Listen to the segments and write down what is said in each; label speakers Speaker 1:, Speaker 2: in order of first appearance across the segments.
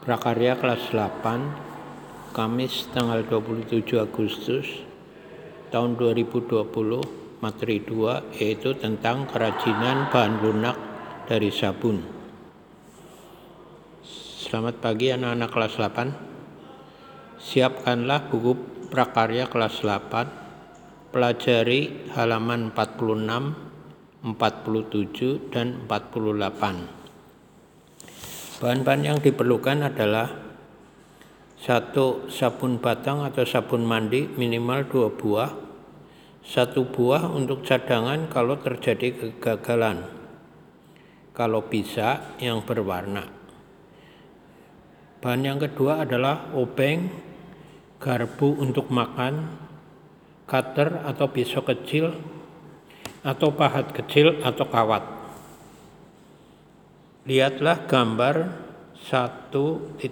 Speaker 1: Prakarya kelas 8 Kamis tanggal 27 Agustus tahun 2020 materi 2 yaitu tentang kerajinan bahan lunak dari sabun. Selamat pagi anak-anak kelas 8 Siapkanlah buku prakarya kelas 8 Pelajari halaman 46, 47, dan 48 Bahan-bahan yang diperlukan adalah satu sabun batang atau sabun mandi minimal dua buah, satu buah untuk cadangan kalau terjadi kegagalan, kalau bisa yang berwarna. Bahan yang kedua adalah obeng, garpu untuk makan, cutter atau pisau kecil, atau pahat kecil atau kawat. Lihatlah gambar 1.48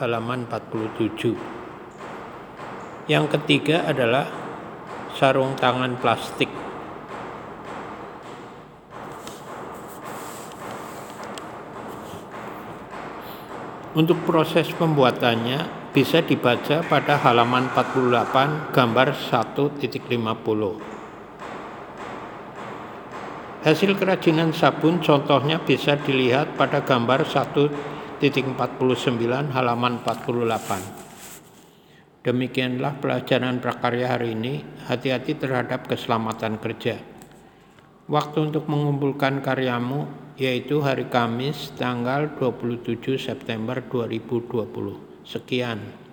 Speaker 1: halaman 47. Yang ketiga adalah sarung tangan plastik. Untuk proses pembuatannya bisa dibaca pada halaman 48 gambar 1.50. Hasil kerajinan sabun contohnya bisa dilihat pada gambar 1.49 halaman 48. Demikianlah pelajaran prakarya hari ini. Hati-hati terhadap keselamatan kerja. Waktu untuk mengumpulkan karyamu yaitu hari Kamis tanggal 27 September 2020. Sekian.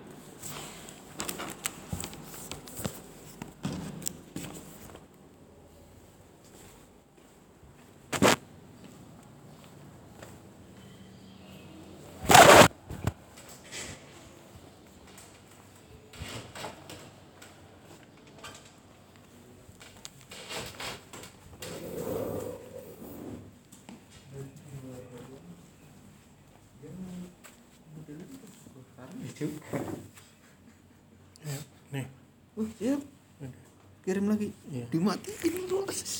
Speaker 2: Juga
Speaker 1: nih.
Speaker 2: Oh siap kirim lagi.
Speaker 1: Iya.
Speaker 2: dimatiin. terus